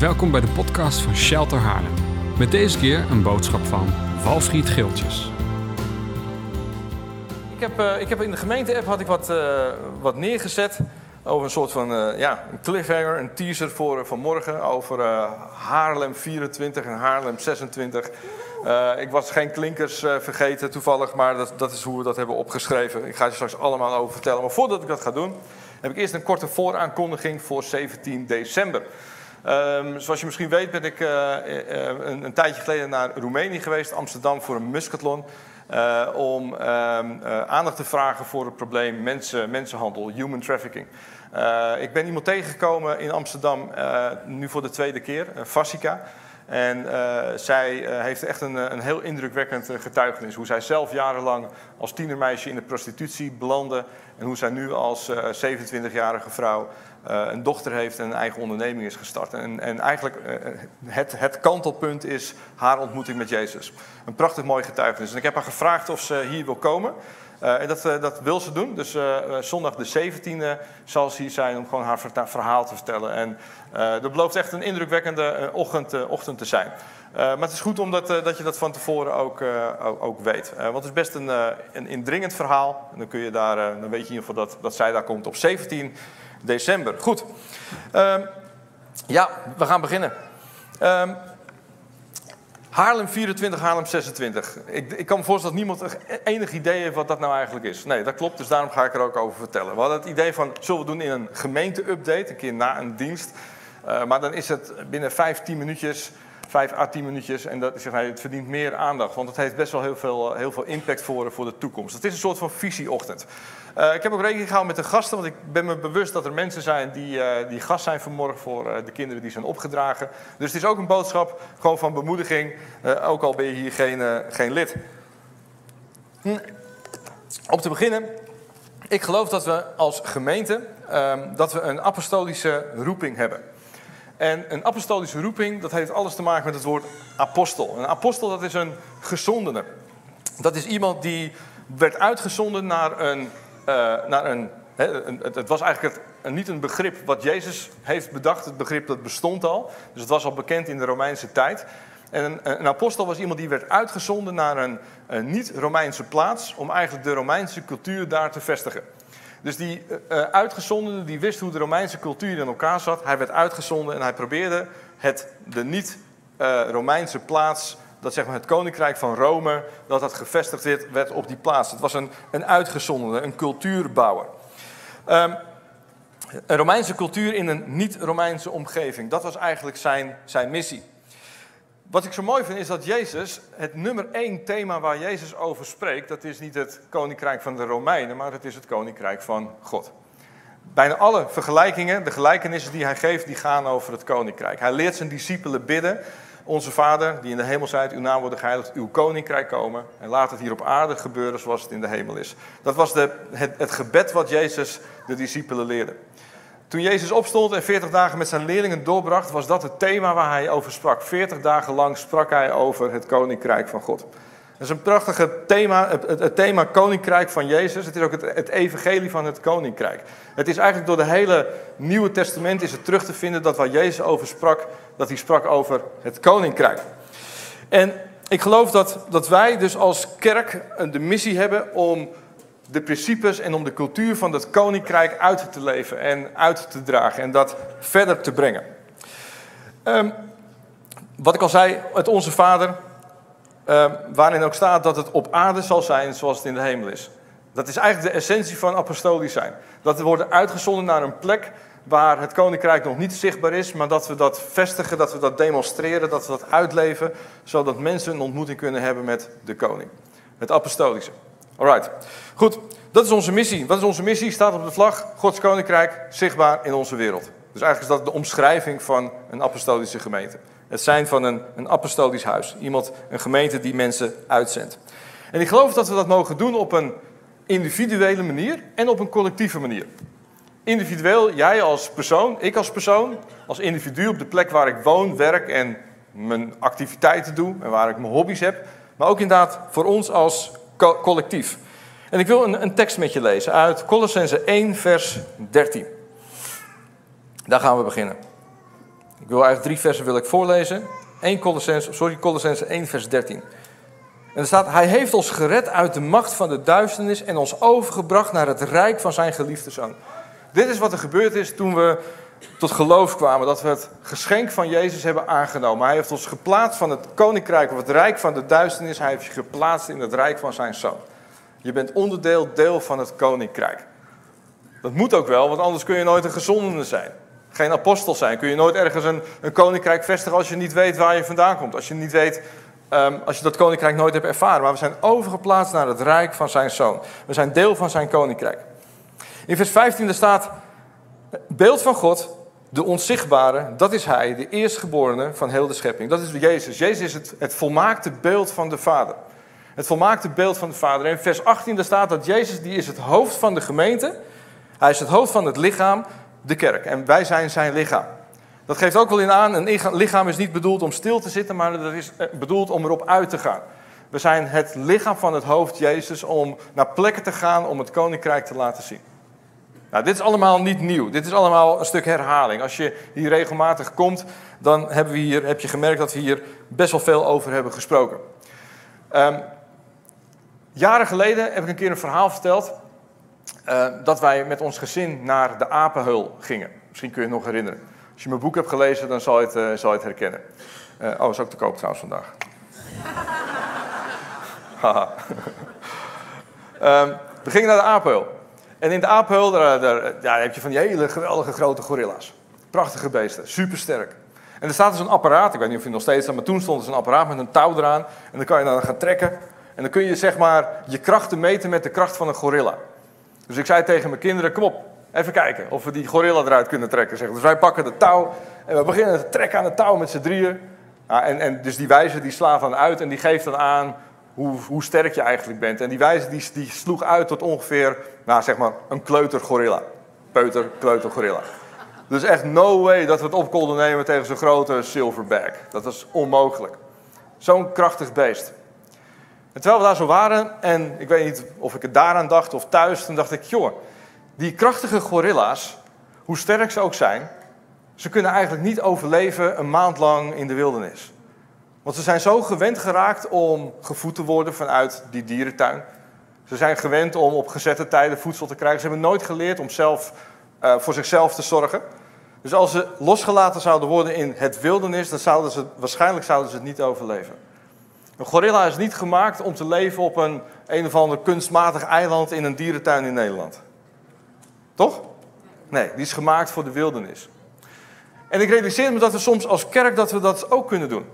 Welkom bij de podcast van Shelter Haarlem. Met deze keer een boodschap van Valfried Geeltjes. Ik heb, eh, ik heb in de gemeente-app had ik wat, eh, wat neergezet over een soort van eh, ja, een cliffhanger, een teaser voor vanmorgen over Haarlem 24 en Haarlem 26. Eh, ik was geen klinkers vergeten toevallig, maar dat, dat is hoe we dat hebben opgeschreven. Ik ga je straks allemaal over vertellen. Maar voordat ik dat ga doen, heb ik eerst een korte vooraankondiging voor 17 december. Ehm, zoals je misschien weet ben ik eh, eh, een, een tijdje geleden naar Roemenië geweest, Amsterdam, voor een muskathlon. eh, om ehm, eh, aandacht te vragen voor het probleem mensen, mensenhandel, human trafficking. Ik ben iemand tegengekomen in Amsterdam, nu voor de tweede keer, uh, Fassica. En zij heeft echt een, een heel indrukwekkend getuigenis. Hoe zij zelf jarenlang als tienermeisje in de prostitutie belandde. En hoe zij nu als eh, 27-jarige vrouw een dochter heeft en een eigen onderneming is gestart. En, en eigenlijk eh, het, het kantelpunt is haar ontmoeting met Jezus. Een prachtig mooi getuigenis. En ik heb haar gevraagd of ze hier wil komen. En dat, dat, wil ze doen. Dus zondag de 17e zal ze hier zijn om gewoon haar verhaal te vertellen. En dat belooft echt een indrukwekkende ochtend, ochtend te zijn. maar het is goed omdat dat je dat van tevoren ook, ook, ook weet. want het is best een, een indringend verhaal. En dan, kun je daar, dan weet je in ieder geval dat, dat zij daar komt op 17 december. Goed. Ehm, ja, we gaan beginnen. Um, Haarlem 24, Haarlem 26. Ik, ik, kan me voorstellen dat niemand enig idee heeft wat dat nou eigenlijk is. Nee, dat klopt, dus daarom ga ik er ook over vertellen. We hadden het idee van, zullen we doen in een gemeente-update, een keer na een dienst. Uh, maar dan is het binnen 5, 10 minuutjes, 5 à 10 minuutjes. En dat, zeg, het verdient meer aandacht, want het heeft best wel heel veel, heel veel impact voor, voor de toekomst. Het is een soort van visieochtend. Uh, ik heb ook rekening gehouden met de gasten, want ik ben me bewust dat er mensen zijn die, uh, die gast zijn vanmorgen voor uh, de kinderen die zijn opgedragen. Dus het is ook een boodschap gewoon van bemoediging, ook al ben je hier geen, geen lid. Hm. Om te beginnen, ik geloof dat we als gemeente ehm, dat we een apostolische roeping hebben. En een apostolische roeping, dat heeft alles te maken met het woord apostel. Een apostel, dat is een gezondene. Dat is iemand die werd uitgezonden naar een naar een, he, een, het, was eigenlijk niet een begrip wat Jezus heeft bedacht. Het begrip dat bestond al. Dus het was al bekend in de Romeinse tijd. En een, apostel was iemand die werd uitgezonden naar een, niet-Romeinse plaats. om eigenlijk de Romeinse cultuur daar te vestigen. Dus die uh, uitgezondene die wist hoe de Romeinse cultuur in elkaar zat. Hij werd uitgezonden en hij probeerde het, de niet-Romeinse plaats dat zeg maar het koninkrijk van Rome, dat dat gevestigd werd, op die plaats. Het was een, een uitgezondene, een cultuurbouwer. Um, een Romeinse cultuur in een niet-Romeinse omgeving. Dat was eigenlijk zijn, zijn missie. Wat ik zo mooi vind is dat Jezus, het nummer één thema waar Jezus over spreekt, dat is niet het koninkrijk van de Romeinen, maar het is het koninkrijk van God. Bijna alle vergelijkingen, de gelijkenissen die hij geeft, die gaan over het koninkrijk. Hij leert zijn discipelen bidden. Onze Vader, die in de hemel zijt, uw naam wordt geheiligd, uw koninkrijk komen. En laat het hier op aarde gebeuren zoals het in de hemel is. Dat was de, het, het gebed wat Jezus de discipelen leerde. Toen Jezus opstond en 40 dagen met zijn leerlingen doorbracht, was dat het thema waar hij over sprak. 40 dagen lang sprak hij over het koninkrijk van God. Dat is een prachtige thema, het, het, thema koninkrijk van Jezus. Het is ook het, het, evangelie van het koninkrijk. Het is eigenlijk door de hele Nieuwe Testament is het terug te vinden dat waar Jezus over sprak, dat hij sprak over het koninkrijk. En ik geloof dat, dat wij dus als kerk de missie hebben om de principes en om de cultuur van het koninkrijk uit te leven en uit te dragen en dat verder te brengen. Um, wat ik al zei, het Onze Vader, uh, waarin ook staat dat het op aarde zal zijn zoals het in de hemel is. Dat is eigenlijk de essentie van apostolisch zijn. Dat we worden uitgezonden naar een plek waar het koninkrijk nog niet zichtbaar is, maar dat we dat vestigen, dat we dat demonstreren, dat we dat uitleven, zodat mensen een ontmoeting kunnen hebben met de koning. Het apostolische. Alright. Goed, dat is onze missie. Wat is onze missie? Staat op de vlag. Gods koninkrijk zichtbaar in onze wereld. Dus eigenlijk is dat de omschrijving van een apostolische gemeente. Het zijn van een, een apostolisch huis. Iemand, een gemeente die mensen uitzendt. En ik geloof dat we dat mogen doen op een individuele manier en op een collectieve manier. Individueel, jij als persoon, ik als persoon, als individu op de plek waar ik woon, werk en mijn activiteiten doe en waar ik mijn hobby's heb. Maar ook inderdaad voor ons als co collectief. En ik wil een, een tekst met je lezen uit Colossense 1, vers 13. Daar gaan we beginnen. Ik wil eigenlijk drie versen wil ik voorlezen. 1 Colossense, sorry, Colossense 1 vers 13. En er staat, hij heeft ons gered uit de macht van de duisternis en ons overgebracht naar het rijk van zijn geliefde zoon. Dit is wat er gebeurd is toen we tot geloof kwamen, dat we het geschenk van Jezus hebben aangenomen. Hij heeft ons geplaatst van het koninkrijk of het rijk van de duisternis, hij heeft je geplaatst in het rijk van zijn zoon. Je bent onderdeel, deel van het koninkrijk. Dat moet ook wel, want anders kun je nooit een gezondene zijn. Geen apostel zijn. Kun je nooit ergens een, een koninkrijk vestigen als je niet weet waar je vandaan komt. Als je niet weet, ehm, als je dat koninkrijk nooit hebt ervaren. Maar we zijn overgeplaatst naar het rijk van zijn zoon. We zijn deel van zijn koninkrijk. In vers 15 staat, beeld van God, de onzichtbare, dat is hij, de eerstgeborene van heel de schepping. Dat is Jezus. Jezus is het, het volmaakte beeld van de Vader. Het volmaakte beeld van de Vader. En in vers 18 staat dat Jezus die is het hoofd van de gemeente. Hij is het hoofd van het lichaam, de kerk. En wij zijn zijn lichaam. Dat geeft ook wel in aan, een lichaam is niet bedoeld om stil te zitten, maar dat is eh, bedoeld om erop uit te gaan. We zijn het lichaam van het hoofd Jezus om naar plekken te gaan om het koninkrijk te laten zien. Nou, dit is allemaal niet nieuw. Dit is allemaal een stuk herhaling. Als je hier regelmatig komt, dan hebben we hier, heb je gemerkt dat we hier best wel veel over hebben gesproken. Um, jaren geleden heb ik een keer een verhaal verteld. Uh, dat wij met ons gezin naar de apenhul gingen. Misschien kun je het nog herinneren. Als je mijn boek hebt gelezen, dan zal je het, uh, zal je het herkennen. Uh, oh, is ook te koop trouwens vandaag. Um, we gingen naar de apenhul. En in de aapheul, daar, daar, heb je van die hele geweldige grote gorilla's. Prachtige beesten, supersterk. En er staat dus een apparaat, ik weet niet of je nog steeds staat, maar toen stond er een apparaat met een touw eraan. En dan kan je dan gaan trekken. En dan kun je zeg maar je krachten meten met de kracht van een gorilla. Dus ik zei tegen mijn kinderen, kom op, even kijken of we die gorilla eruit kunnen trekken. Dus wij pakken de touw en we beginnen te trekken aan de touw met z'n drieën. Ja, en, en dus die wijze die slaat dan uit en die geeft dan aan hoe, hoe sterk je eigenlijk bent. En die wijze die, die sloeg uit tot ongeveer, nou zeg maar, een kleutergorilla. Peuter, kleutergorilla. Dus echt no way dat we het op konden nemen tegen zo'n grote silverback. Dat was onmogelijk. Zo'n krachtig beest. En terwijl we daar zo waren, en ik weet niet of ik het daaraan dacht of thuis, toen dacht ik, joh, die krachtige gorilla's, hoe sterk ze ook zijn, ze kunnen eigenlijk niet overleven een maand lang in de wildernis. Want ze zijn zo gewend geraakt om gevoed te worden vanuit die dierentuin. Ze zijn gewend om op gezette tijden voedsel te krijgen. Ze hebben nooit geleerd om zelf, uh, voor zichzelf te zorgen. Dus als ze losgelaten zouden worden in het wildernis, dan zouden ze, waarschijnlijk zouden ze het niet overleven. Een gorilla is niet gemaakt om te leven op een een of ander kunstmatig eiland in een dierentuin in Nederland. Toch? Nee, die is gemaakt voor de wildernis. En ik realiseer me dat we soms als kerk dat we dat ook kunnen doen.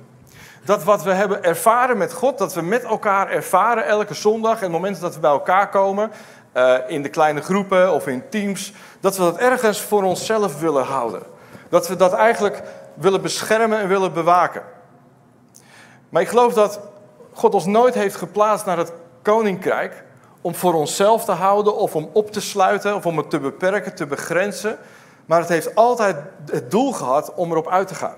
Dat wat we hebben ervaren met God, dat we met elkaar ervaren elke zondag en momenten dat we bij elkaar komen, uh, in de kleine groepen of in teams, dat we dat ergens voor onszelf willen houden. Dat we dat eigenlijk willen beschermen en willen bewaken. Maar ik geloof dat God ons nooit heeft geplaatst naar het koninkrijk om voor onszelf te houden of om op te sluiten of om het te beperken, te begrenzen. Maar het heeft altijd het doel gehad om erop uit te gaan.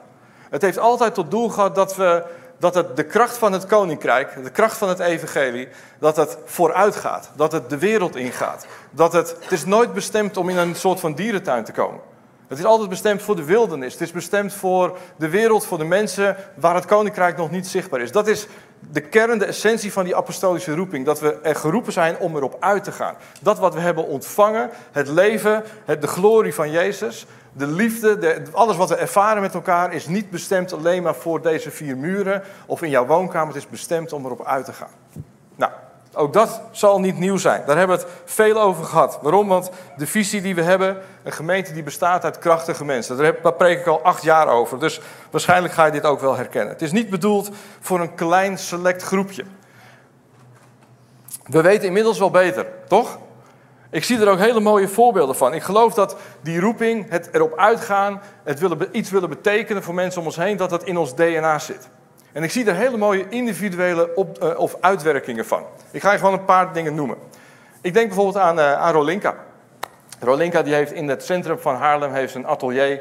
Het heeft altijd tot doel gehad dat, we, dat het de kracht van het koninkrijk, de kracht van het evangelie, dat het vooruit gaat. Dat het de wereld ingaat. Dat het, het is nooit bestemd om in een soort van dierentuin te komen. Het is altijd bestemd voor de wildernis. Het is bestemd voor de wereld, voor de mensen waar het koninkrijk nog niet zichtbaar is. Dat is de kern, de essentie van die apostolische roeping. Dat we er geroepen zijn om erop uit te gaan. Dat wat we hebben ontvangen, het leven, het, de glorie van Jezus, de liefde, de, alles wat we ervaren met elkaar, is niet bestemd alleen maar voor deze vier muren of in jouw woonkamer. Het is bestemd om erop uit te gaan. Nou, ook dat zal niet nieuw zijn. Daar hebben we het veel over gehad. Waarom? Want de visie die we hebben, een gemeente die bestaat uit krachtige mensen. Daar preek ik al acht jaar over. Dus waarschijnlijk ga je dit ook wel herkennen. Het is niet bedoeld voor een klein select groepje. We weten inmiddels wel beter, toch? Ik zie er ook hele mooie voorbeelden van. Ik geloof dat die roeping, het erop uitgaan, het willen, iets willen betekenen voor mensen om ons heen, dat dat in ons DNA zit. En ik zie er hele mooie individuele op, uh, of uitwerkingen van. Ik ga je gewoon een paar dingen noemen. Ik denk bijvoorbeeld aan, uh, aan Rolinka. Rolinka die heeft in het centrum van Haarlem heeft een atelier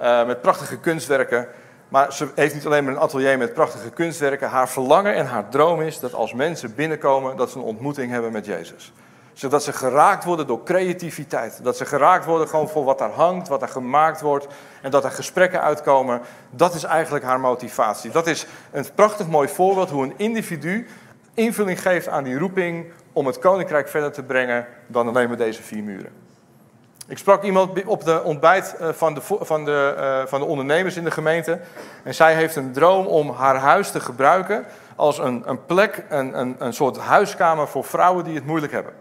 uh, met prachtige kunstwerken. Maar ze heeft niet alleen maar een atelier met prachtige kunstwerken. Haar verlangen en haar droom is dat als mensen binnenkomen, dat ze een ontmoeting hebben met Jezus. Zodat ze geraakt worden door creativiteit. Dat ze geraakt worden gewoon voor wat daar hangt, wat er gemaakt wordt. En dat er gesprekken uitkomen. Dat is eigenlijk haar motivatie. Dat is een prachtig mooi voorbeeld hoe een individu invulling geeft aan die roeping om het koninkrijk verder te brengen dan alleen maar deze vier muren. Ik sprak iemand op de ontbijt eh, van de, van, de, eh, van de ondernemers in de gemeente. En zij heeft een droom om haar huis te gebruiken als een, een plek, een, een, een soort huiskamer voor vrouwen die het moeilijk hebben.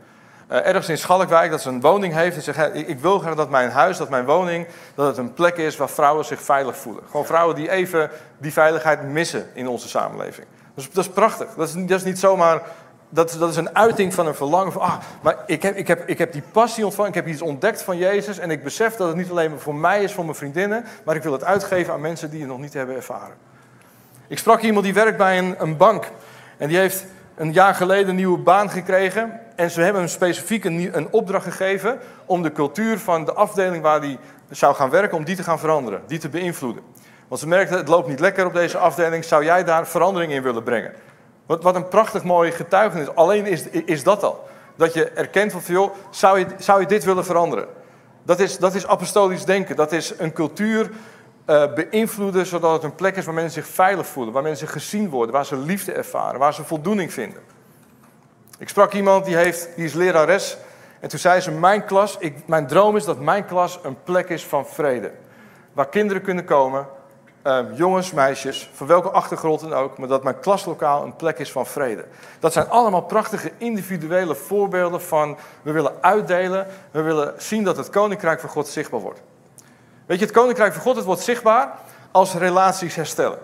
Uh, ergens in Schalkwijk, dat ze een woning heeft en zegt, ik, ik wil graag dat mijn huis, dat mijn woning, dat het een plek is waar vrouwen zich veilig voelen. Gewoon vrouwen die even die veiligheid missen in onze samenleving. Dus dat is prachtig. Dat is, dat is niet zomaar dat, dat is een uiting van een verlangen van, ah, maar ik heb, ik, heb, ik heb die passie ontvangen, ik heb iets ontdekt van Jezus en ik besef dat het niet alleen voor mij is, voor mijn vriendinnen, maar ik wil het uitgeven aan mensen die het nog niet hebben ervaren. Ik sprak iemand die werkt bij een, een bank en die heeft een jaar geleden een nieuwe baan gekregen en ze hebben hem specifiek een, opdracht gegeven om de cultuur van de afdeling waar hij zou gaan werken, om die te gaan veranderen, die te beïnvloeden. Want ze merkten, het loopt niet lekker op deze afdeling, zou jij daar verandering in willen brengen? Wat, wat een prachtig mooie getuigenis. Alleen is, is dat al. Dat je erkent van, joh, zou je, zou je dit willen veranderen? Dat is, dat is apostolisch denken. Dat is een cultuur uh, beïnvloeden zodat het een plek is waar mensen zich veilig voelen. Waar mensen gezien worden, waar ze liefde ervaren, waar ze voldoening vinden. Ik sprak iemand die, heeft, die is lerares. En toen zei ze, mijn klas, ik, mijn droom is dat mijn klas een plek is van vrede. Waar kinderen kunnen komen Ehm, jongens, meisjes, van welke achtergrond dan ook, maar dat mijn klaslokaal een plek is van vrede. Dat zijn allemaal prachtige individuele voorbeelden van we willen uitdelen, we willen zien dat het koninkrijk van God zichtbaar wordt. Weet je, het koninkrijk van God het wordt zichtbaar als relaties herstellen.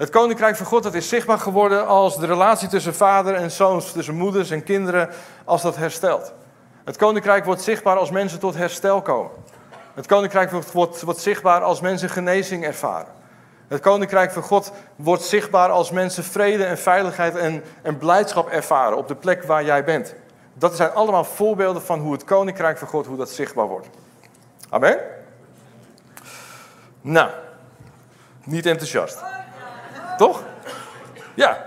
Het koninkrijk van God dat is zichtbaar geworden als de relatie tussen vader en zoons, tussen moeders en kinderen, als dat herstelt. Het koninkrijk wordt zichtbaar als mensen tot herstel komen. Het koninkrijk wordt, wordt zichtbaar als mensen genezing ervaren. Het koninkrijk van God wordt zichtbaar als mensen vrede en veiligheid en, en blijdschap ervaren op de plek waar jij bent. Dat zijn allemaal voorbeelden van hoe het koninkrijk van God, hoe dat zichtbaar wordt. Amen? Nou, niet enthousiast. Toch? Ja,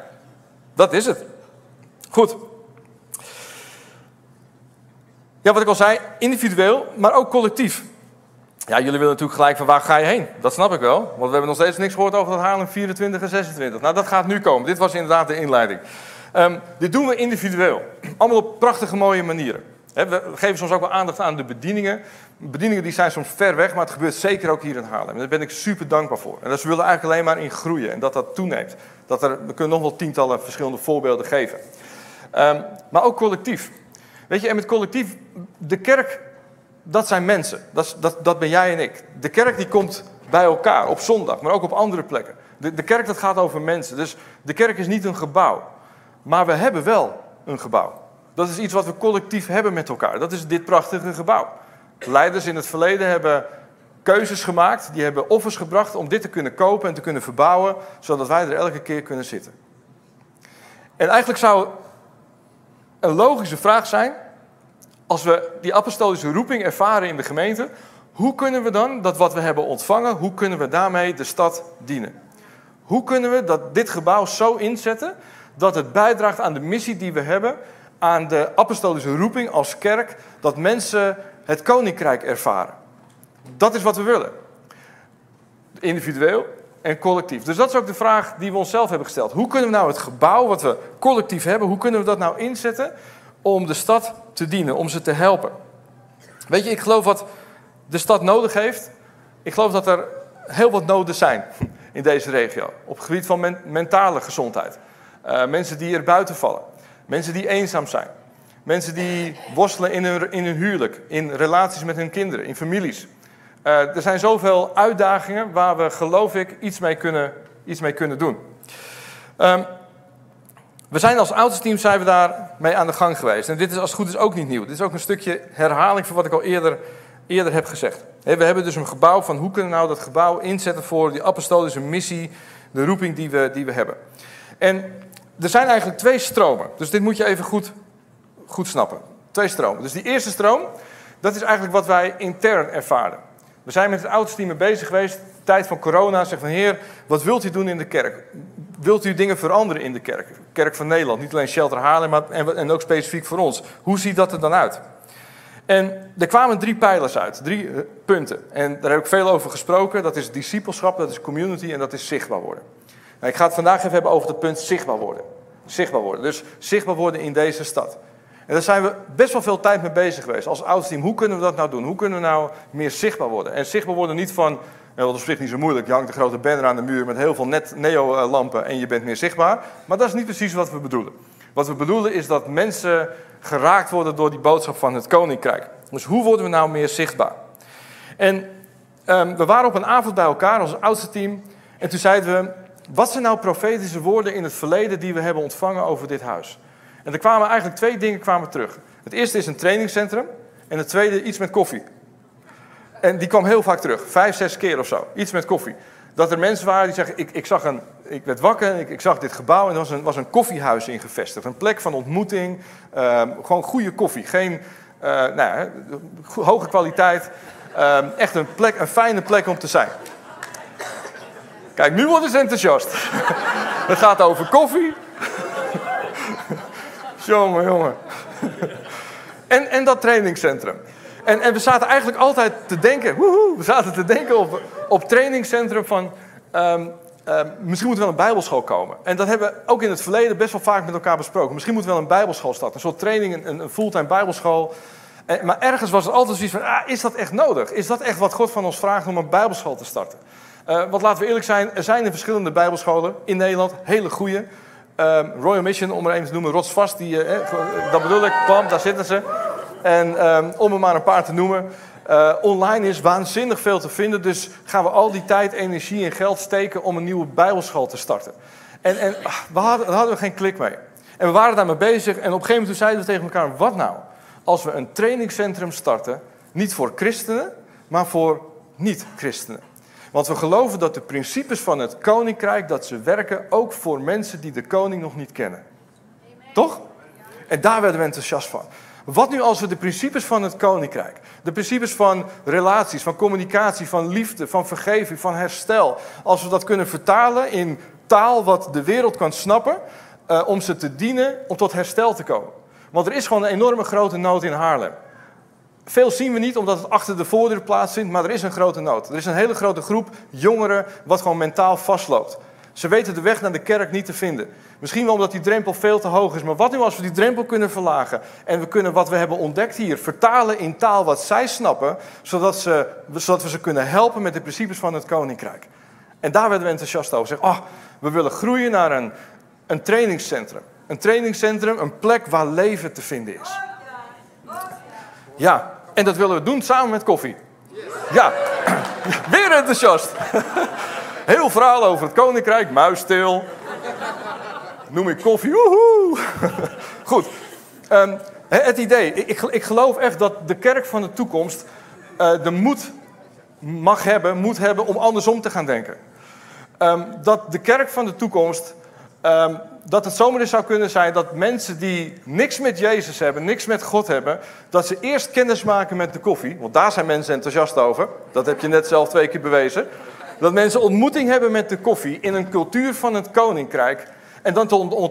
dat is het. Goed. Ja, wat ik al zei, individueel, maar ook collectief. Ja, jullie willen natuurlijk gelijk van waar ga je heen? Dat snap ik wel, want we hebben nog steeds niks gehoord over dat Haarlem 24 en 26. Nou, dat gaat nu komen. Dit was inderdaad de inleiding. Um, dit doen we individueel. Allemaal op prachtige, mooie manieren. We geven soms ook wel aandacht aan de bedieningen. Bedieningen die zijn soms ver weg, maar het gebeurt zeker ook hier in Haarlem. daar ben ik super dankbaar voor. En we willen eigenlijk alleen maar in groeien en dat dat toeneemt. Dat er, we kunnen nog wel tientallen verschillende voorbeelden geven. Um, maar ook collectief. Weet je, en met collectief, de kerk dat zijn mensen. Dat, dat, dat ben jij en ik. De kerk die komt bij elkaar op zondag, maar ook op andere plekken. De, de kerk dat gaat over mensen. Dus de kerk is niet een gebouw. Maar we hebben wel een gebouw. Dat is iets wat we collectief hebben met elkaar. Dat is dit prachtige gebouw. Leiders in het verleden hebben keuzes gemaakt, die hebben offers gebracht om dit te kunnen kopen en te kunnen verbouwen, zodat wij er elke keer kunnen zitten. En eigenlijk zou een logische vraag zijn: als we die apostolische roeping ervaren in de gemeente, hoe kunnen we dan dat wat we hebben ontvangen, hoe kunnen we daarmee de stad dienen? Hoe kunnen we dat dit gebouw zo inzetten dat het bijdraagt aan de missie die we hebben, aan de apostolische roeping als kerk, dat mensen het koninkrijk ervaren? Dat is wat we willen. Individueel en collectief. Dus dat is ook de vraag die we onszelf hebben gesteld. Hoe kunnen we nou het gebouw wat we collectief hebben, hoe kunnen we dat nou inzetten om de stad te dienen, om ze te helpen. Weet je, ik geloof wat de stad nodig heeft. Ik geloof dat er heel wat noden zijn in deze regio. Op het gebied van mentale gezondheid. Uh, mensen die er buiten vallen. Mensen die eenzaam zijn. Mensen die worstelen in hun, in hun huwelijk. In relaties met hun kinderen. In families. Uh, er zijn zoveel uitdagingen waar we, geloof ik, iets mee kunnen, iets mee kunnen doen. Um, we zijn als oudste zijn we daarmee aan de gang geweest. En dit is als het goed is ook niet nieuw. Dit is ook een stukje herhaling van wat ik al eerder, eerder heb gezegd. We hebben dus een gebouw van hoe kunnen we nou dat gebouw inzetten voor die apostolische missie, de roeping die we, die we hebben. En er zijn eigenlijk twee stromen. Dus dit moet je even goed, goed snappen. Twee stromen. Dus die eerste stroom, dat is eigenlijk wat wij intern ervaren. We zijn met het oudste team bezig geweest, tijd van corona. Zeg van, heer, wat wilt u doen in de kerk? wilt u dingen veranderen in de kerk? Kerk van Nederland, niet alleen Shelter Haarlem, maar en, en ook specifiek voor ons. Hoe ziet dat er dan uit? En er kwamen drie pijlers uit, drie eh, punten. En daar heb ik veel over gesproken. Dat is discipelschap, dat is community en dat is zichtbaar worden. Nou, ik ga het vandaag even hebben over het punt zichtbaar worden. Zichtbaar worden. Dus zichtbaar worden in deze stad. En daar zijn we best wel veel tijd mee bezig geweest als oudsteam. Hoe kunnen we dat nou doen? Hoe kunnen we nou meer zichtbaar worden? En zichtbaar worden niet van, nou, dat is op niet zo moeilijk. Je hangt een grote banner aan de muur met heel veel net neo-lampen en je bent meer zichtbaar. Maar dat is niet precies wat we bedoelen. Wat we bedoelen is dat mensen geraakt worden door die boodschap van het koninkrijk. Dus hoe worden we nou meer zichtbaar? En um, we waren op een avond bij elkaar als oudste team. En toen zeiden we, wat zijn nou profetische woorden in het verleden die we hebben ontvangen over dit huis? En er kwamen eigenlijk twee dingen kwamen terug. Het eerste is een trainingscentrum en het tweede iets met koffie. En die kwam heel vaak terug, vijf, zes keer of zo. Iets met koffie. Dat er mensen waren die zeggen, ik, ik, zag een, ik werd wakker, ik, ik zag dit gebouw en er was een, was een koffiehuis ingevestigd. Een plek van ontmoeting, ehm, gewoon goede koffie. Geen, uh, nou hoge kwaliteit. Ehm, echt een, plek, een fijne plek om te zijn. Kijk, nu worden ze enthousiast. Het gaat over koffie. jongen, jongen. En, en dat trainingscentrum. En, en we zaten eigenlijk altijd te denken, woehoe, we zaten te denken op, op trainingscentrum van, um, misschien moet er wel een bijbelschool komen. En dat hebben we ook in het verleden best wel vaak met elkaar besproken. Misschien moet er wel een bijbelschool starten, een soort training, een, fulltime bijbelschool. Maar ergens was er altijd zoiets van, ah, is dat echt nodig? Is dat echt wat God van ons vraagt om een bijbelschool te starten? Uh, want laten we eerlijk zijn, er zijn er verschillende bijbelscholen in Nederland, hele goede. Um, Royal Mission, om er even te noemen, rotsvast, die, uh, dat bedoel ik, bam, daar zitten ze. En um, om er maar een paar te noemen. Online is waanzinnig veel te vinden, dus gaan we al die tijd, energie en geld steken om een nieuwe bijbelschool te starten. En, en ah, we hadden, daar hadden we geen klik mee. En we waren daarmee bezig en op een gegeven moment zeiden we tegen elkaar, wat nou als we een trainingscentrum starten, niet voor christenen, maar voor niet-christenen. Want we geloven dat de principes van het koninkrijk, dat ze werken ook voor mensen die de koning nog niet kennen. Toch? En daar werden we enthousiast van. Wat nu als we de principes van het koninkrijk, de principes van relaties, van communicatie, van liefde, van vergeving, van herstel, als we dat kunnen vertalen in taal wat de wereld kan snappen, uh, om ze te dienen om tot herstel te komen. Want er is gewoon een enorme grote nood in Haarlem. Veel zien we niet omdat het achter de voordeur plaatsvindt, maar er is een grote nood. Er is een hele grote groep jongeren wat gewoon mentaal vastloopt. Ze weten de weg naar de kerk niet te vinden. Misschien wel omdat die drempel veel te hoog is. Maar wat nu als we die drempel kunnen verlagen en we kunnen wat we hebben ontdekt hier vertalen in taal wat zij snappen, zodat, ze, zodat we ze kunnen helpen met de principes van het koninkrijk. En daar werden we enthousiast over. Zeg, oh, we willen groeien naar een, een trainingscentrum. Een trainingscentrum, een plek waar leven te vinden is. Ja, en dat willen we doen samen met koffie. Ja, weer enthousiast. Heel verhaal over het koninkrijk, muisstil. Noem ik koffie, woehoe. Goed, um, het idee. Ik, ik geloof echt dat de kerk van de toekomst uh, de moed mag hebben, moet hebben om andersom te gaan denken. Um, dat de kerk van de toekomst um, dat het zomaar eens zou kunnen zijn dat mensen die niks met Jezus hebben, niks met God hebben, dat ze eerst kennis maken met de koffie. Want daar zijn mensen enthousiast over. Dat heb je net zelf twee keer bewezen. Dat mensen ontmoeting hebben met de koffie in een cultuur van het koninkrijk. En dan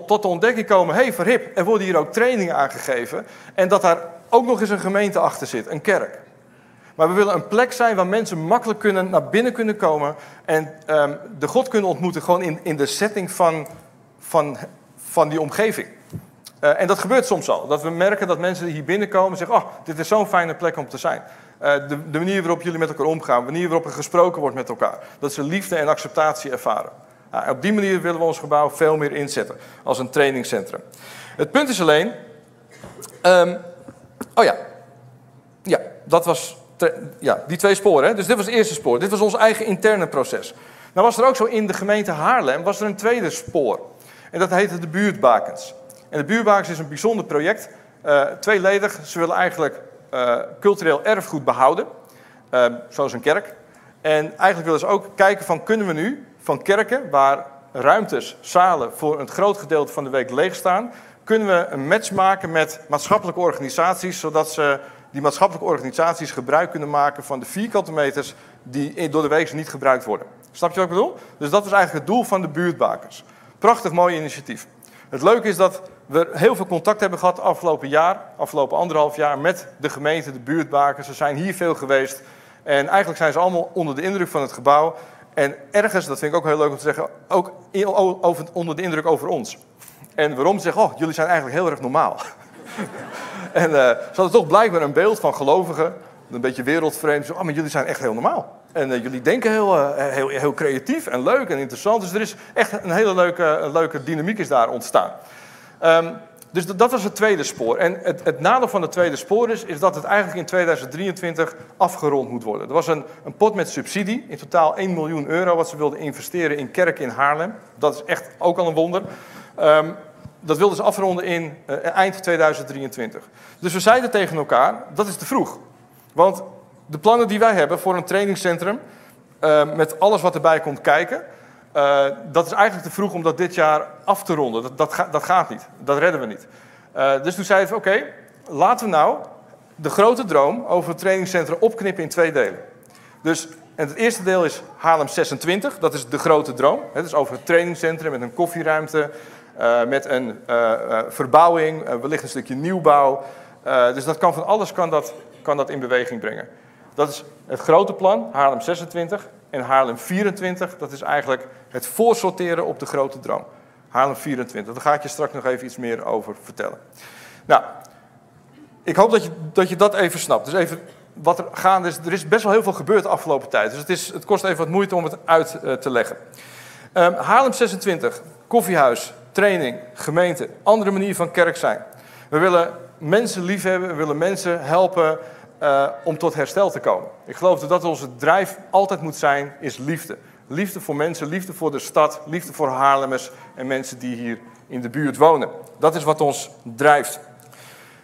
tot de ontdekking komen, hé hey, verhip, er worden hier ook trainingen aangegeven. En dat daar ook nog eens een gemeente achter zit, een kerk. Maar we willen een plek zijn waar mensen makkelijk kunnen, naar binnen kunnen komen. En um, de God kunnen ontmoeten, gewoon in, in de setting van van, van die omgeving. Uh, en dat gebeurt soms al. Dat we merken dat mensen hier binnenkomen en zeggen: Oh, dit is zo'n fijne plek om te zijn. Uh, de, de, manier waarop jullie met elkaar omgaan, de manier waarop er gesproken wordt met elkaar. Dat ze liefde en acceptatie ervaren. Uh, op die manier willen we ons gebouw veel meer inzetten als een trainingscentrum. Het punt is alleen. Um, oh ja. Ja, dat was. Ja, die twee sporen. Hè? Dus dit was het eerste spoor. Dit was ons eigen interne proces. Nou was er ook zo in de gemeente Haarlem was er een tweede spoor. En dat heette de buurtbakens. En de buurtbakens is een bijzonder project. Uh, tweeledig, ze willen eigenlijk uh, cultureel erfgoed behouden. Uh, zoals een kerk. En eigenlijk willen ze ook kijken van kunnen we nu van kerken waar ruimtes, zalen voor een groot gedeelte van de week leeg staan, kunnen we een match maken met maatschappelijke organisaties, zodat ze die maatschappelijke organisaties gebruik kunnen maken van de vierkante meters die door de week niet gebruikt worden. Snap je wat ik bedoel? Dus dat is eigenlijk het doel van de buurtbakers. Prachtig mooi initiatief. Het leuke is dat we heel veel contact hebben gehad afgelopen jaar, afgelopen anderhalf jaar, met de gemeente, de buurtbakers. Ze zijn hier veel geweest. En eigenlijk zijn ze allemaal onder de indruk van het gebouw. En ergens, dat vind ik ook heel leuk om te zeggen, ook over, onder de indruk over ons. En waarom ze zeggen, oh, jullie zijn eigenlijk heel erg normaal. en uh, ze hadden toch blijkbaar een beeld van gelovigen, een beetje wereldvreemd. Zo, oh, maar jullie zijn echt heel normaal. En uh, jullie denken heel, uh, heel, heel creatief en leuk en interessant. Dus er is echt een hele leuke, leuke dynamiek is daar ontstaan. Um, dus dat was het tweede spoor. En het, het, nadeel van het tweede spoor is, is dat het eigenlijk in 2023 afgerond moet worden. Er was een, een pot met subsidie, in totaal 1 miljoen euro, wat ze wilden investeren in kerken in Haarlem. Dat is echt ook al een wonder. Um, dat wilden ze afronden in uh, eind 2023. Dus we zeiden tegen elkaar, dat is te vroeg. Want de plannen die wij hebben voor een trainingscentrum, uh, met alles wat erbij komt kijken, uh, dat is eigenlijk te vroeg om dat dit jaar af te ronden. Dat, dat, dat gaat niet. Dat redden we niet. Uh, dus toen zeiden we, oké, laten we nou de grote droom over het trainingscentrum opknippen in twee delen. Dus en het eerste deel is Haarlem 26, dat is de grote droom. Het is over het trainingscentrum met een koffieruimte, met een verbouwing, wellicht een stukje nieuwbouw. dus dat kan van alles kan dat, kan dat in beweging brengen. Dat is het grote plan, Haarlem 26. En Haarlem 24, dat is eigenlijk het voorsorteren op de grote droom. Haarlem 24, daar ga ik je straks nog even iets meer over vertellen. Nou, ik hoop dat je dat, even snapt. Dus even wat er gaande is. Er is best wel heel veel gebeurd de afgelopen tijd. Dus het, is, het kost even wat moeite om het uit uh, te leggen. Um, Haarlem 26, koffiehuis, training, gemeente, andere manier van kerk zijn. We willen mensen liefhebben, we willen mensen helpen uh, om tot herstel te komen. Ik geloof dat dat onze drijf altijd moet zijn, is liefde. Liefde voor mensen, liefde voor de stad, liefde voor Haarlemmers en mensen die hier in de buurt wonen. Dat is wat ons drijft.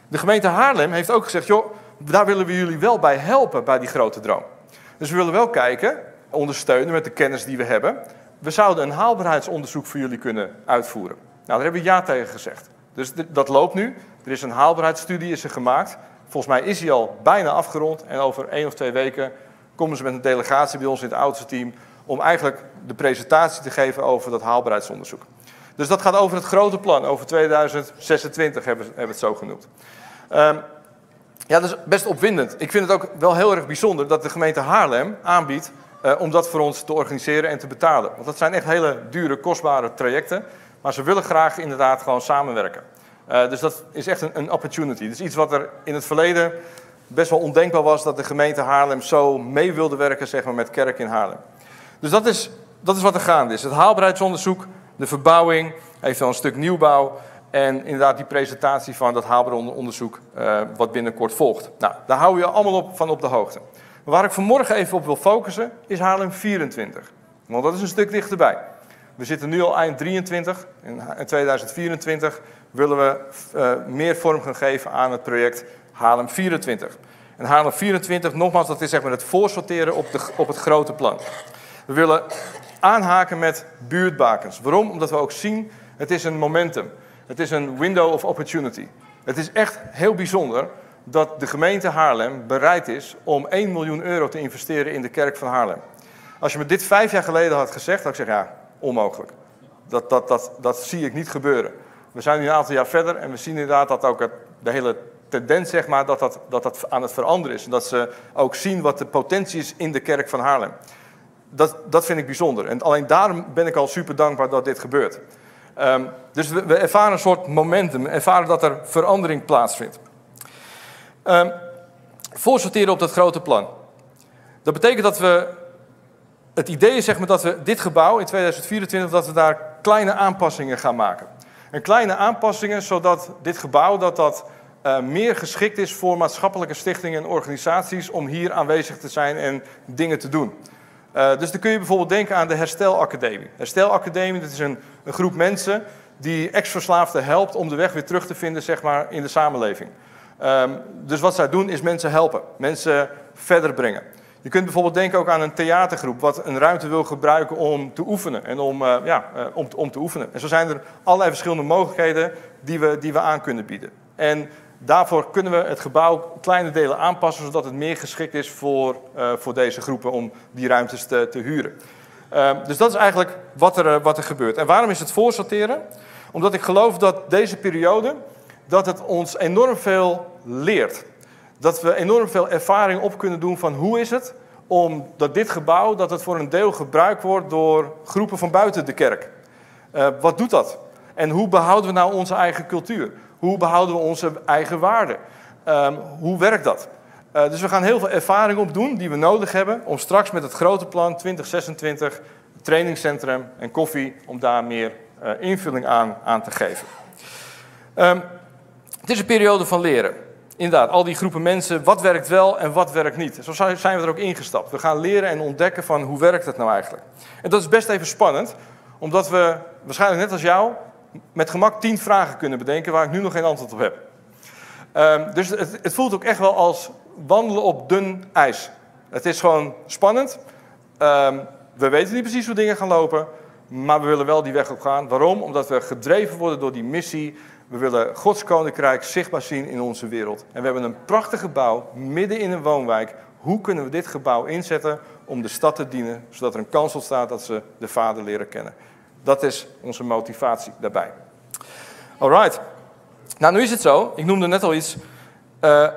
De gemeente Haarlem heeft ook gezegd, joh, daar willen we jullie wel bij helpen, bij die grote droom. Dus we willen wel kijken, ondersteunen met de kennis die we hebben. We zouden een haalbaarheidsonderzoek voor jullie kunnen uitvoeren. Nou, daar hebben we ja tegen gezegd. Dus dat loopt nu. Er is een haalbaarheidsstudie is er gemaakt. Volgens mij is hij al bijna afgerond en over één of twee weken komen ze met een delegatie bij ons in het oudste team om eigenlijk de presentatie te geven over dat haalbaarheidsonderzoek. Dus dat gaat over het grote plan, over 2026 hebben, we het zo genoemd. Um, ja, dat is best opwindend. Ik vind het ook wel heel erg bijzonder dat de gemeente Haarlem aanbiedt uh, om dat voor ons te organiseren en te betalen. Want dat zijn echt hele dure, kostbare trajecten. Maar ze willen graag inderdaad gewoon samenwerken. Uh, dus dat is echt een, een opportunity. Dus iets wat er in het verleden best wel ondenkbaar was dat de gemeente Haarlem zo mee wilde werken zeg maar, met kerk in Haarlem. Dus dat is, dat is wat er gaande is. Het haalbaarheidsonderzoek, de verbouwing, eventueel een stuk nieuwbouw en inderdaad die presentatie van dat haalbaarheidsonderzoek uh, wat binnenkort volgt. Nou, daar we je allemaal op, van op de hoogte. Maar waar ik vanmorgen even op wil focussen is Haarlem 24. Want dat is een stuk dichterbij. We zitten nu al eind 23. In 2024 willen we uh, meer vorm gaan geven aan het project Haarlem 24. En Haarlem 24, nogmaals, dat is zeg maar het voorsorteren op, de, op het grote plan. We willen aanhaken met buurtbakens. Waarom? Omdat we ook zien, het is een momentum. Het is een window of opportunity. Het is echt heel bijzonder dat de gemeente Haarlem bereid is om 1 miljoen euro te investeren in de kerk van Haarlem. Als je me dit vijf jaar geleden had gezegd, had ik zeggen, ja, onmogelijk. Dat, dat, dat, dat zie ik niet gebeuren. We zijn nu een aantal jaar verder en we zien inderdaad dat ook de hele tendens, zeg maar, dat dat, dat dat aan het veranderen is. En dat ze ook zien wat de potentie is in de kerk van Haarlem. Dat, dat vind ik bijzonder. En alleen daarom ben ik al super dankbaar dat dit gebeurt. Um, dus we, ervaren een soort momentum, ervaren dat er verandering plaatsvindt. Um, voorsorteren op dat grote plan. Dat betekent dat we het idee is zeg maar, dat we dit gebouw in 2024 dat we daar kleine aanpassingen gaan maken. En kleine aanpassingen zodat dit gebouw dat dat, uh, meer geschikt is voor maatschappelijke stichtingen en organisaties om hier aanwezig te zijn en dingen te doen. Uh, dus dan kun je bijvoorbeeld denken aan de Herstelacademie. Herstelacademie dat is een, een groep mensen die ex-verslaafden helpt om de weg weer terug te vinden zeg maar, in de samenleving. Um, dus wat zij doen is mensen helpen, mensen verder brengen. Je kunt bijvoorbeeld denken ook aan een theatergroep wat een ruimte wil gebruiken om te oefenen en om, uh, ja, uh, om, om te oefenen. En zo zijn er allerlei verschillende mogelijkheden die we, die we aan kunnen bieden. En daarvoor kunnen we het gebouw kleine delen aanpassen zodat het meer geschikt is voor, uh, voor deze groepen om die ruimtes te, te huren. Ehm, dus dat is eigenlijk wat er, eh, wat er gebeurt. En waarom is het voorsorteren? Omdat ik geloof dat deze periode dat het ons enorm veel leert. Dat we enorm veel ervaring op kunnen doen van hoe is het om dat dit gebouw, dat het voor een deel gebruikt wordt door groepen van buiten de kerk. Uh, wat doet dat? En hoe behouden we nou onze eigen cultuur? Hoe behouden we onze eigen waarden? Um, hoe werkt dat? Uh, dus we gaan heel veel ervaring opdoen die we nodig hebben om straks met het grote plan 2026 trainingscentrum en koffie, om daar meer uh, invulling aan, aan te geven. Um, het is een periode van leren. Inderdaad, al die groepen mensen, wat werkt wel en wat werkt niet. Zo zijn we er ook ingestapt. We gaan leren en ontdekken van hoe werkt het nou eigenlijk. En dat is best even spannend, omdat we waarschijnlijk net als jou met gemak tien vragen kunnen bedenken waar ik nu nog geen antwoord op heb. Um, dus het, het, voelt ook echt wel als wandelen op dun ijs. Het is gewoon spannend. Um, we weten niet precies hoe dingen gaan lopen, maar we willen wel die weg op gaan. Waarom? Omdat we gedreven worden door die missie. We willen Gods koninkrijk zichtbaar zien in onze wereld. En we hebben een prachtig gebouw midden in een woonwijk. Hoe kunnen we dit gebouw inzetten om de stad te dienen, zodat er een kans ontstaat dat ze de Vader leren kennen? Dat is onze motivatie daarbij. Alright. Nou, nu is het zo, ik noemde net al iets. Uh,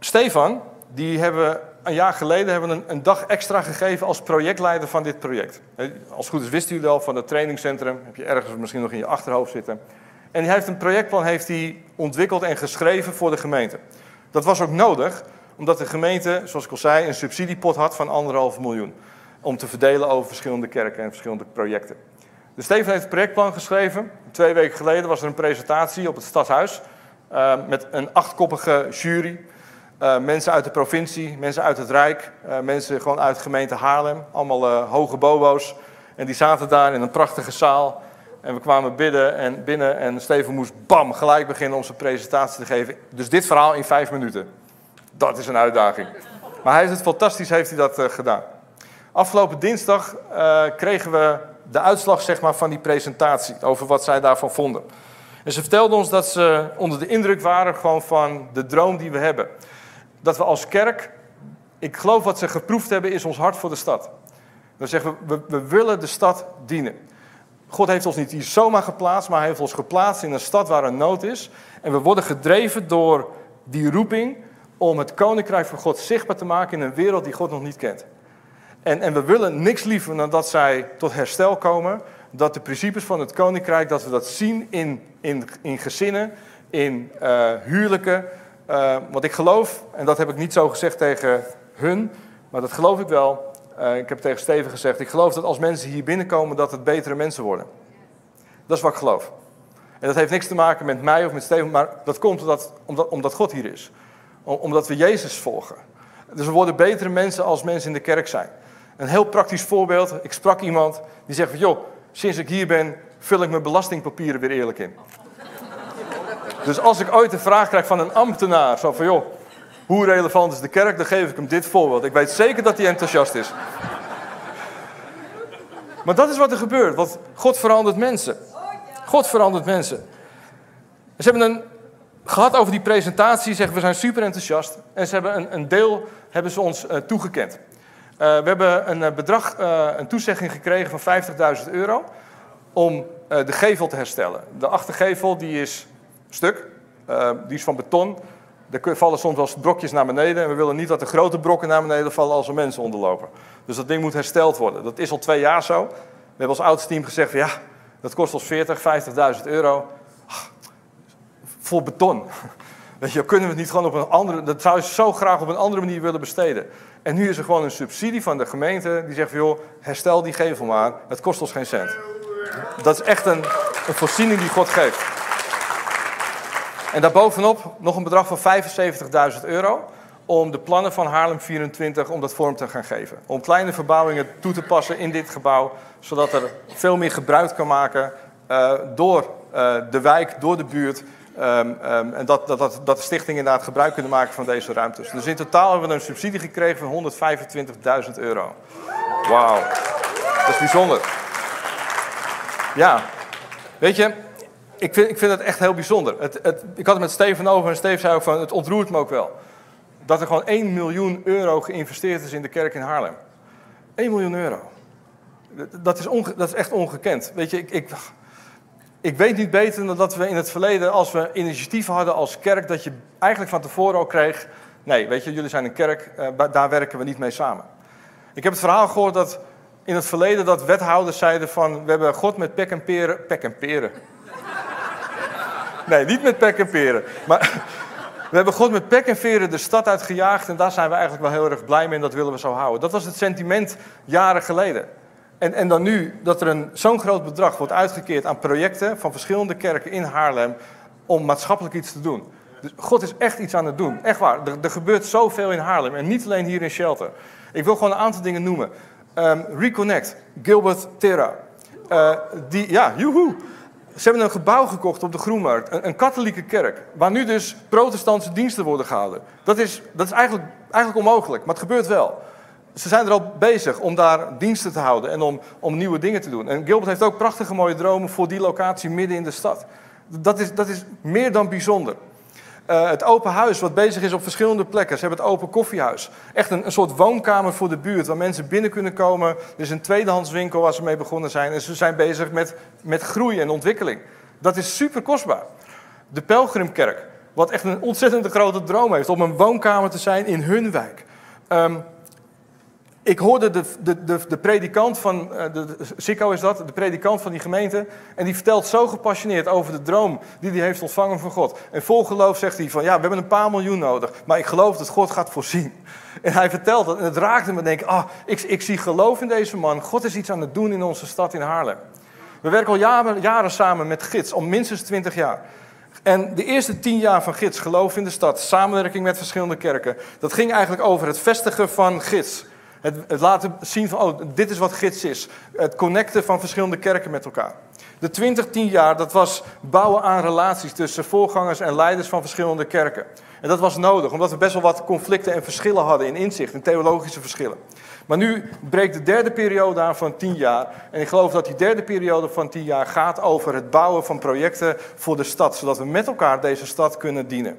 Stefan, die hebben een jaar geleden hebben een, een, dag extra gegeven als projectleider van dit project. Als goed is wisten jullie al van het trainingscentrum, heb je ergens misschien nog in je achterhoofd zitten. En hij heeft een projectplan heeft hij ontwikkeld en geschreven voor de gemeente. Dat was ook nodig, omdat de gemeente, zoals ik al zei, een subsidiepot had van anderhalf miljoen. Om te verdelen over verschillende kerken en verschillende projecten. Dus Steven heeft het projectplan geschreven. Twee weken geleden was er een presentatie op het Stadshuis. Uh, met een achtkoppige jury. Uh, mensen uit de provincie, mensen uit het Rijk, uh, mensen gewoon uit de gemeente Haarlem. Allemaal hoge bobo's. En die zaten daar in een prachtige zaal. En we kwamen bidden en binnen en Steven moest bam gelijk beginnen om zijn presentatie te geven. Dus dit verhaal in vijf minuten. Dat is een uitdaging. Maar hij heeft het fantastisch, heeft hij dat uh, gedaan. Afgelopen dinsdag uh, kregen we de uitslag zeg maar, van die presentatie over wat zij daarvan vonden. En ze vertelden ons dat ze onder de indruk waren gewoon van de droom die we hebben. Dat we als kerk, ik geloof wat ze geproefd hebben, is ons hart voor de stad. Dan zeggen we, we willen de stad dienen. God heeft ons niet hier zomaar geplaatst, maar hij heeft ons geplaatst in een stad waar een nood is. En we worden gedreven door die roeping om het koninkrijk van God zichtbaar te maken in een wereld die God nog niet kent. En, en we willen niks liever dan dat zij tot herstel komen. Dat de principes van het koninkrijk, dat we dat zien in, in, in gezinnen, in uh, huwelijken. Uh, want ik geloof, en dat heb ik niet zo gezegd tegen hun, maar dat geloof ik wel, uh, ik heb tegen Steven gezegd, ik geloof dat als mensen hier binnenkomen, dat het betere mensen worden. Dat is wat ik geloof. En dat heeft niks te maken met mij of met Steven, maar dat komt omdat, omdat, omdat God hier is. Omdat we Jezus volgen. Dus we worden betere mensen als mensen in de kerk zijn. Een heel praktisch voorbeeld. Ik sprak iemand die zegt van, joh, sinds ik hier ben, vul ik mijn belastingpapieren weer eerlijk in. Dus als ik ooit een vraag krijg van een ambtenaar, zo van, joh, hoe relevant is de kerk? Dan geef ik hem dit voorbeeld. Ik weet zeker dat hij enthousiast is. Maar dat is wat er gebeurt. Want God verandert mensen. God verandert mensen. Ze hebben een gehad over die presentatie. Zeggen we zijn super enthousiast. En ze hebben een, een deel hebben ze ons uh, toegekend. Uh, we hebben een uh, bedrag, een toezegging gekregen van 50.000 euro. Om de gevel te herstellen. De achtergevel die is stuk. die is van beton. Er vallen soms wel brokjes naar beneden. En we willen niet dat de grote brokken naar beneden vallen als er mensen onderlopen. Dus dat ding moet hersteld worden. Dat is al twee jaar zo. We hebben als oudste team gezegd: ja, dat kost ons 40, 50.000 euro. Voor beton. Weet je, kunnen we het niet gewoon op een andere. Dat zou je zo graag op een andere manier willen besteden. En nu is er gewoon een subsidie van de gemeente die zegt: joh, herstel die gevel maar. Het kost ons geen cent. Dat is echt een voorziening die God geeft. En daarbovenop nog een bedrag van 75.000 euro om de plannen van Haarlem 24 om dat vorm te gaan geven. Om kleine verbouwingen toe te passen in dit gebouw, zodat er veel meer gebruik kan maken uh, door uh, de wijk, door de buurt. Um, um, en dat, dat, dat, dat de stichting inderdaad gebruik kunnen maken van deze ruimtes. Dus in totaal hebben we een subsidie gekregen van 125.000 euro. Wauw, dat is bijzonder. Ja, weet je, ik vind, ik vind het echt heel bijzonder. Het, het, ik had het met Steven over en Steven zei ook van, het ontroert me ook wel. Dat er gewoon 1 miljoen euro geïnvesteerd is in de kerk in Haarlem. 1 miljoen euro. Dat is, dat is echt ongekend. Weet je, ik, ik, ik weet niet beter dan dat we in het verleden, als we initiatieven hadden als kerk, dat je eigenlijk van tevoren ook kreeg: nee, weet je, jullie zijn een kerk, uh, daar werken we niet mee samen. Ik heb het verhaal gehoord dat in het verleden dat wethouders zeiden van, we hebben God met pek en peren, pek en peren. Nee, niet met pek en peren. Maar we hebben God met pek en veren de stad uitgejaagd en daar zijn we eigenlijk wel heel erg blij mee en dat willen we zo houden. Dat was het sentiment jaren geleden. En, en dan nu dat er zo'n groot bedrag wordt uitgekeerd aan projecten van verschillende kerken in Haarlem om maatschappelijk iets te doen. Dus God is echt iets aan het doen. Echt waar. Er, er gebeurt zoveel in Haarlem en niet alleen hier in Shelter. Ik wil gewoon een aantal dingen noemen. Um, Reconnect, Gilbert Terra. Uh, die, ja, joehoe. Ze hebben een gebouw gekocht op de Groenmarkt, een, katholieke kerk, waar nu dus protestantse diensten worden gehouden. Dat is, dat is eigenlijk, eigenlijk onmogelijk, maar het gebeurt wel. Ze zijn er al bezig om daar diensten te houden en om, om nieuwe dingen te doen. En Gilbert heeft ook prachtige mooie dromen voor die locatie midden in de stad. Dat is, dat is meer dan bijzonder. Uh, het open huis, wat bezig is op verschillende plekken. Ze hebben het open koffiehuis. Echt een, een, soort woonkamer voor de buurt, waar mensen binnen kunnen komen. Er is een tweedehandswinkel waar ze mee begonnen zijn. En ze zijn bezig met, met groei en ontwikkeling. Dat is super kostbaar. De Pelgrimkerk, wat echt een ontzettend grote droom heeft om een woonkamer te zijn in hun wijk. Um, ik hoorde de, de, de, de predikant van, eh, de, de, is dat, de predikant van die gemeente. En die vertelt zo gepassioneerd over de droom die hij heeft ontvangen van God. En vol geloof zegt hij van, ja, we hebben een paar miljoen nodig. Maar ik geloof dat God gaat voorzien. En hij vertelt dat en het raakte me. denk ah, ik, ik zie geloof in deze man. God is iets aan het doen in onze stad in Haarlem. We werken al jaren, jaren samen met Gids, al minstens twintig jaar. En de eerste tien jaar van Gids, geloof in de stad, samenwerking met verschillende kerken. Dat ging eigenlijk over het vestigen van Gids. Het, het, laten zien van, oh, dit is wat gids is. Het connecten van verschillende kerken met elkaar. De 20, 10 jaar, dat was bouwen aan relaties tussen voorgangers en leiders van verschillende kerken. En dat was nodig, omdat we best wel wat conflicten en verschillen hadden in inzicht, in theologische verschillen. Maar nu breekt de derde periode aan van 10 jaar. En ik geloof dat die derde periode van 10 jaar gaat over het bouwen van projecten voor de stad, zodat we met elkaar deze stad kunnen dienen.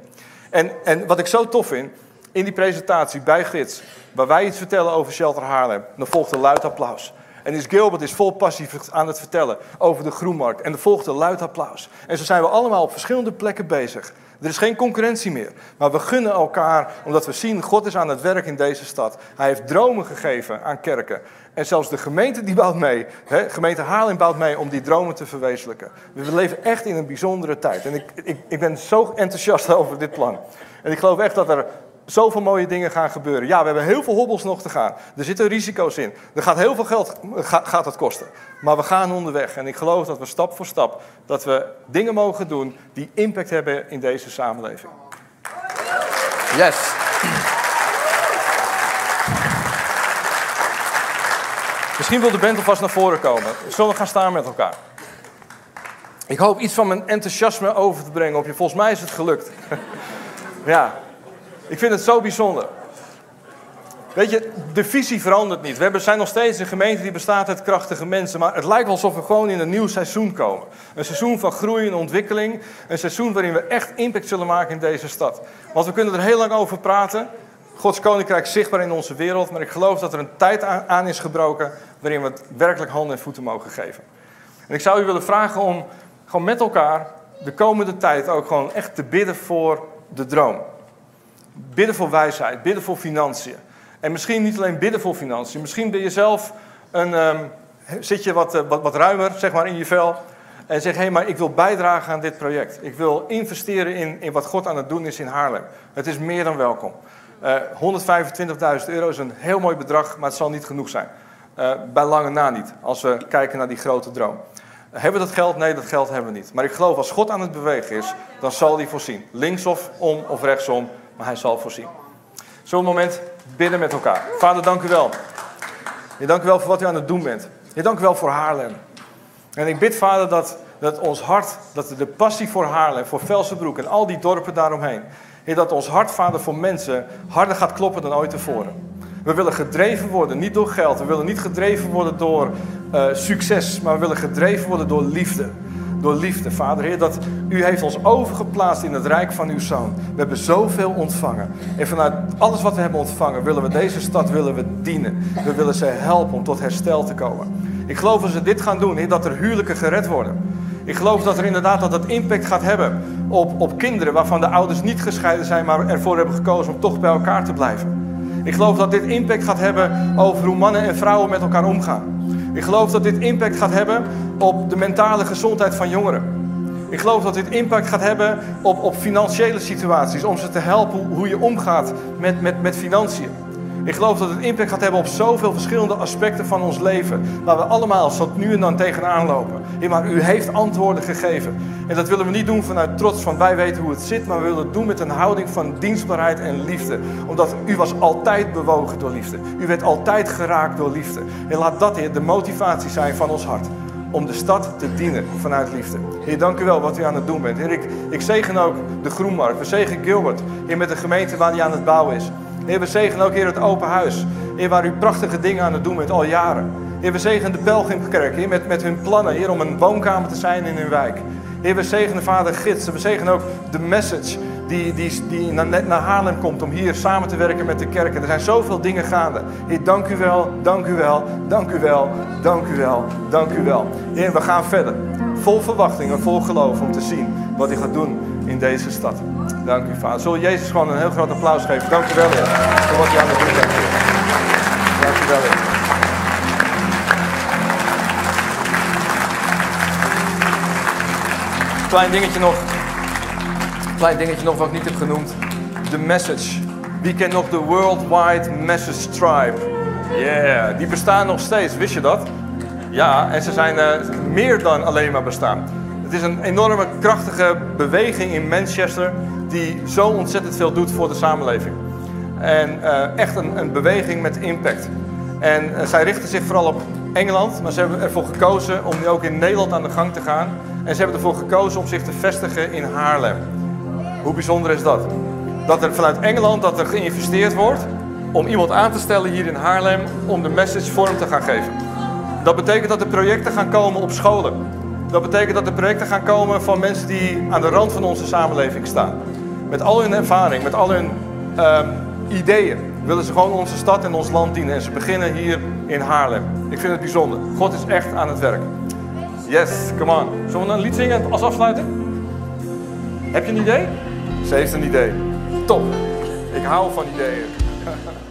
En, en wat ik zo tof vind, in die presentatie bij Gids, waar wij iets vertellen over Shelter Haarlem, dan volgt een luid applaus. En is Gilbert is vol passie aan het vertellen over de Groenmarkt. En er volgt een luid applaus. En zo zijn we allemaal op verschillende plekken bezig. Er is geen concurrentie meer. Maar we gunnen elkaar, omdat we zien, God is aan het werk in deze stad. Hij heeft dromen gegeven aan kerken. En zelfs de gemeente die bouwt mee. Hè, gemeente Haarlem bouwt mee om die dromen te verwezenlijken. We leven echt in een bijzondere tijd. En ik, ik, ik ben zo enthousiast over dit plan. En ik geloof echt dat er zoveel mooie dingen gaan gebeuren. Ja, we hebben heel veel hobbels nog te gaan. Er zitten risico's in. Er gaat heel veel geld gaat het kosten. Maar we gaan onderweg. En ik geloof dat we stap voor stap dat we dingen mogen doen die impact hebben in deze samenleving. Yes. Misschien wil de band alvast naar voren komen. Zullen we gaan staan met elkaar? Ik hoop iets van mijn enthousiasme over te brengen op je. Volgens mij is het gelukt. ja, ik vind het zo bijzonder. Weet je, de visie verandert niet. We zijn nog steeds een gemeente die bestaat uit krachtige mensen. Maar het lijkt alsof we gewoon in een nieuw seizoen komen. Een seizoen van groei en ontwikkeling. Een seizoen waarin we echt impact zullen maken in deze stad. Want we kunnen er heel lang over praten. Gods koninkrijk zichtbaar in onze wereld. Maar ik geloof dat er een tijd aan is gebroken. waarin we het werkelijk handen en voeten mogen geven. En ik zou u willen vragen om gewoon met elkaar de komende tijd ook gewoon echt te bidden voor de droom. Bidden voor wijsheid, bidden voor financiën. En misschien niet alleen bidden voor financiën. Misschien ben je zelf een, um, zit je wat, uh, wat, wat, ruimer zeg maar, in je vel. En zeg, hé, hey, maar ik wil bijdragen aan dit project. Ik wil investeren in, in wat God aan het doen is in Haarlem. Het is meer dan welkom. Uh, eh, 125.000 euro is een heel mooi bedrag, maar het zal niet genoeg zijn. Uh, bij lange na niet, als we kijken naar die grote droom. Hebben we dat geld? Nee, dat geld hebben we niet. Maar ik geloof als God aan het bewegen is, dan zal hij voorzien. Links of om of rechtsom, maar hij zal voorzien. Zo'n moment bidden met elkaar. Vader, dank u wel. Je dank u wel voor wat u aan het doen bent. Je dank u wel voor Haarlem. En ik bid, Vader, dat, dat ons hart, dat de passie voor Haarlem, voor Velsenbroek en al die dorpen daaromheen, dat ons hart, Vader, voor mensen harder gaat kloppen dan ooit tevoren. We willen gedreven worden, niet door geld. We willen niet gedreven worden door uh, succes, maar we willen gedreven worden door liefde door liefde. Vader Heer, dat u heeft ons overgeplaatst in het rijk van uw Zoon. We hebben zoveel ontvangen. En vanuit alles wat we hebben ontvangen, willen we deze stad willen we dienen. We willen ze helpen om tot herstel te komen. Ik geloof als ze dit gaan doen, Heer, dat er huwelijken gered worden. Ik geloof dat er inderdaad dat het impact gaat hebben op, op kinderen waarvan de ouders niet gescheiden zijn, maar ervoor hebben gekozen om toch bij elkaar te blijven. Ik geloof dat dit impact gaat hebben over hoe mannen en vrouwen met elkaar omgaan. Ik geloof dat dit impact gaat hebben op de mentale gezondheid van jongeren. Ik geloof dat dit impact gaat hebben op, op financiële situaties, om ze te helpen hoe je omgaat met, met, met financiën. Ik geloof dat het impact gaat hebben op zoveel verschillende aspecten van ons leven, waar we allemaal zo nu en dan tegenaan lopen. Ja, maar u heeft antwoorden gegeven. En dat willen we niet doen vanuit trots van wij weten hoe het zit, maar we willen het doen met een houding van dienstbaarheid en liefde. Omdat u was altijd bewogen door liefde. U werd altijd geraakt door liefde. En laat dat, Heer, de motivatie zijn van ons hart om de stad te dienen vanuit liefde. Heer, dank u wel wat u aan het doen bent. Heer, ik, ik zegen ook de Groenmarkt. We zegen Gilbert, Heer, met de gemeente waar hij aan het bouwen is. Heer, we zegenen ook, Heer, het open huis. Heer, waar u prachtige dingen aan het doen bent al jaren. Heer, we zegenen de Pelgrimkerk, Heer, met, met hun plannen, Heer, om een woonkamer te zijn in hun wijk. Heer, we zegenen vader Gids. We zegenen ook de message die, die, die net naar Haarlem komt om hier samen te werken met de kerken. Er zijn zoveel dingen gaande. Heer, dank u wel, dank u wel, dank u wel, dank u wel, dank u wel. Heer, we gaan verder. Vol verwachting en vol geloof om te zien wat hij gaat doen in deze stad. Dank u, Vader. Zullen Jezus gewoon een heel groot applaus geven? Dank u wel, voor wat u aan het doen bent. Dank u wel. Klein dingetje nog. Klein dingetje nog wat ik niet heb genoemd. De message. Wie kent nog de Worldwide Message Tribe? Yeah, die bestaan nog steeds. Wist je dat? Ja, en ze zijn uh, meer dan alleen maar bestaan. Het is een enorme krachtige beweging in Manchester die zo ontzettend veel doet voor de samenleving. En uh, echt een, een, beweging met impact. En uh, zij richten zich vooral op Engeland, maar ze hebben ervoor gekozen om nu ook in Nederland aan de gang te gaan. En ze hebben ervoor gekozen om zich te vestigen in Haarlem. Hoe bijzonder is dat? Dat er vanuit Engeland dat er geïnvesteerd wordt om iemand aan te stellen hier in Haarlem om de message vorm te gaan geven. Dat betekent dat er projecten gaan komen op scholen. Dat betekent dat er projecten gaan komen van mensen die aan de rand van onze samenleving staan. Met al hun ervaring, met al hun um, ideeën willen ze gewoon onze stad en ons land dienen. En ze beginnen hier in Haarlem. Ik vind het bijzonder. God is echt aan het werk. Yes, come on. Zullen we een lied zingen als afsluiting? Heb je een idee? Ze heeft een idee. Top. Ik hou van ideeën.